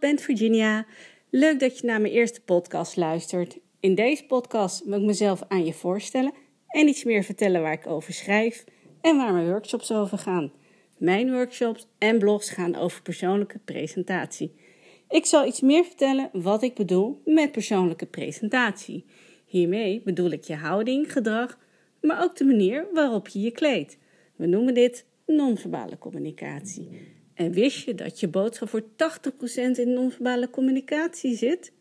ben Virginia. Leuk dat je naar mijn eerste podcast luistert. In deze podcast wil ik mezelf aan je voorstellen en iets meer vertellen waar ik over schrijf en waar mijn workshops over gaan. Mijn workshops en blogs gaan over persoonlijke presentatie. Ik zal iets meer vertellen wat ik bedoel met persoonlijke presentatie. Hiermee bedoel ik je houding, gedrag, maar ook de manier waarop je je kleedt. We noemen dit non-verbale communicatie. En wist je dat je boodschap voor 80% in non-verbale communicatie zit?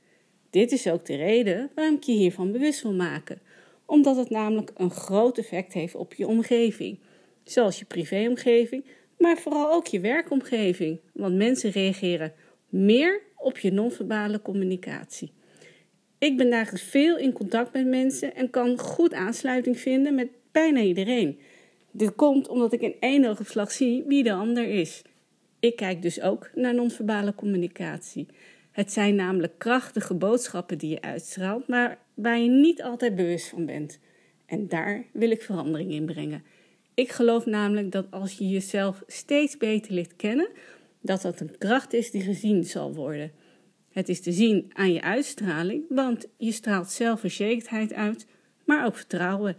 Dit is ook de reden waarom ik je hiervan bewust wil maken. Omdat het namelijk een groot effect heeft op je omgeving. Zoals je privéomgeving, maar vooral ook je werkomgeving. Want mensen reageren meer op je non-verbale communicatie. Ik ben dagelijks veel in contact met mensen en kan goed aansluiting vinden met bijna iedereen. Dit komt omdat ik in één oogopslag zie wie de ander is. Ik kijk dus ook naar non-verbale communicatie. Het zijn namelijk krachtige boodschappen die je uitstraalt, maar waar je niet altijd bewust van bent. En daar wil ik verandering in brengen. Ik geloof namelijk dat als je jezelf steeds beter leert kennen, dat dat een kracht is die gezien zal worden. Het is te zien aan je uitstraling, want je straalt zelfverzekerdheid uit, maar ook vertrouwen.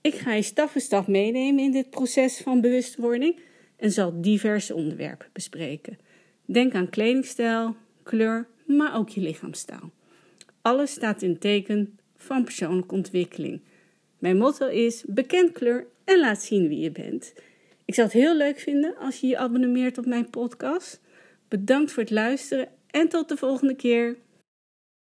Ik ga je stap voor stap meenemen in dit proces van bewustwording en zal diverse onderwerpen bespreken. Denk aan kledingstijl, kleur, maar ook je lichaamstaal. Alles staat in teken van persoonlijke ontwikkeling. Mijn motto is: bekend kleur en laat zien wie je bent. Ik zou het heel leuk vinden als je je abonneert op mijn podcast. Bedankt voor het luisteren en tot de volgende keer.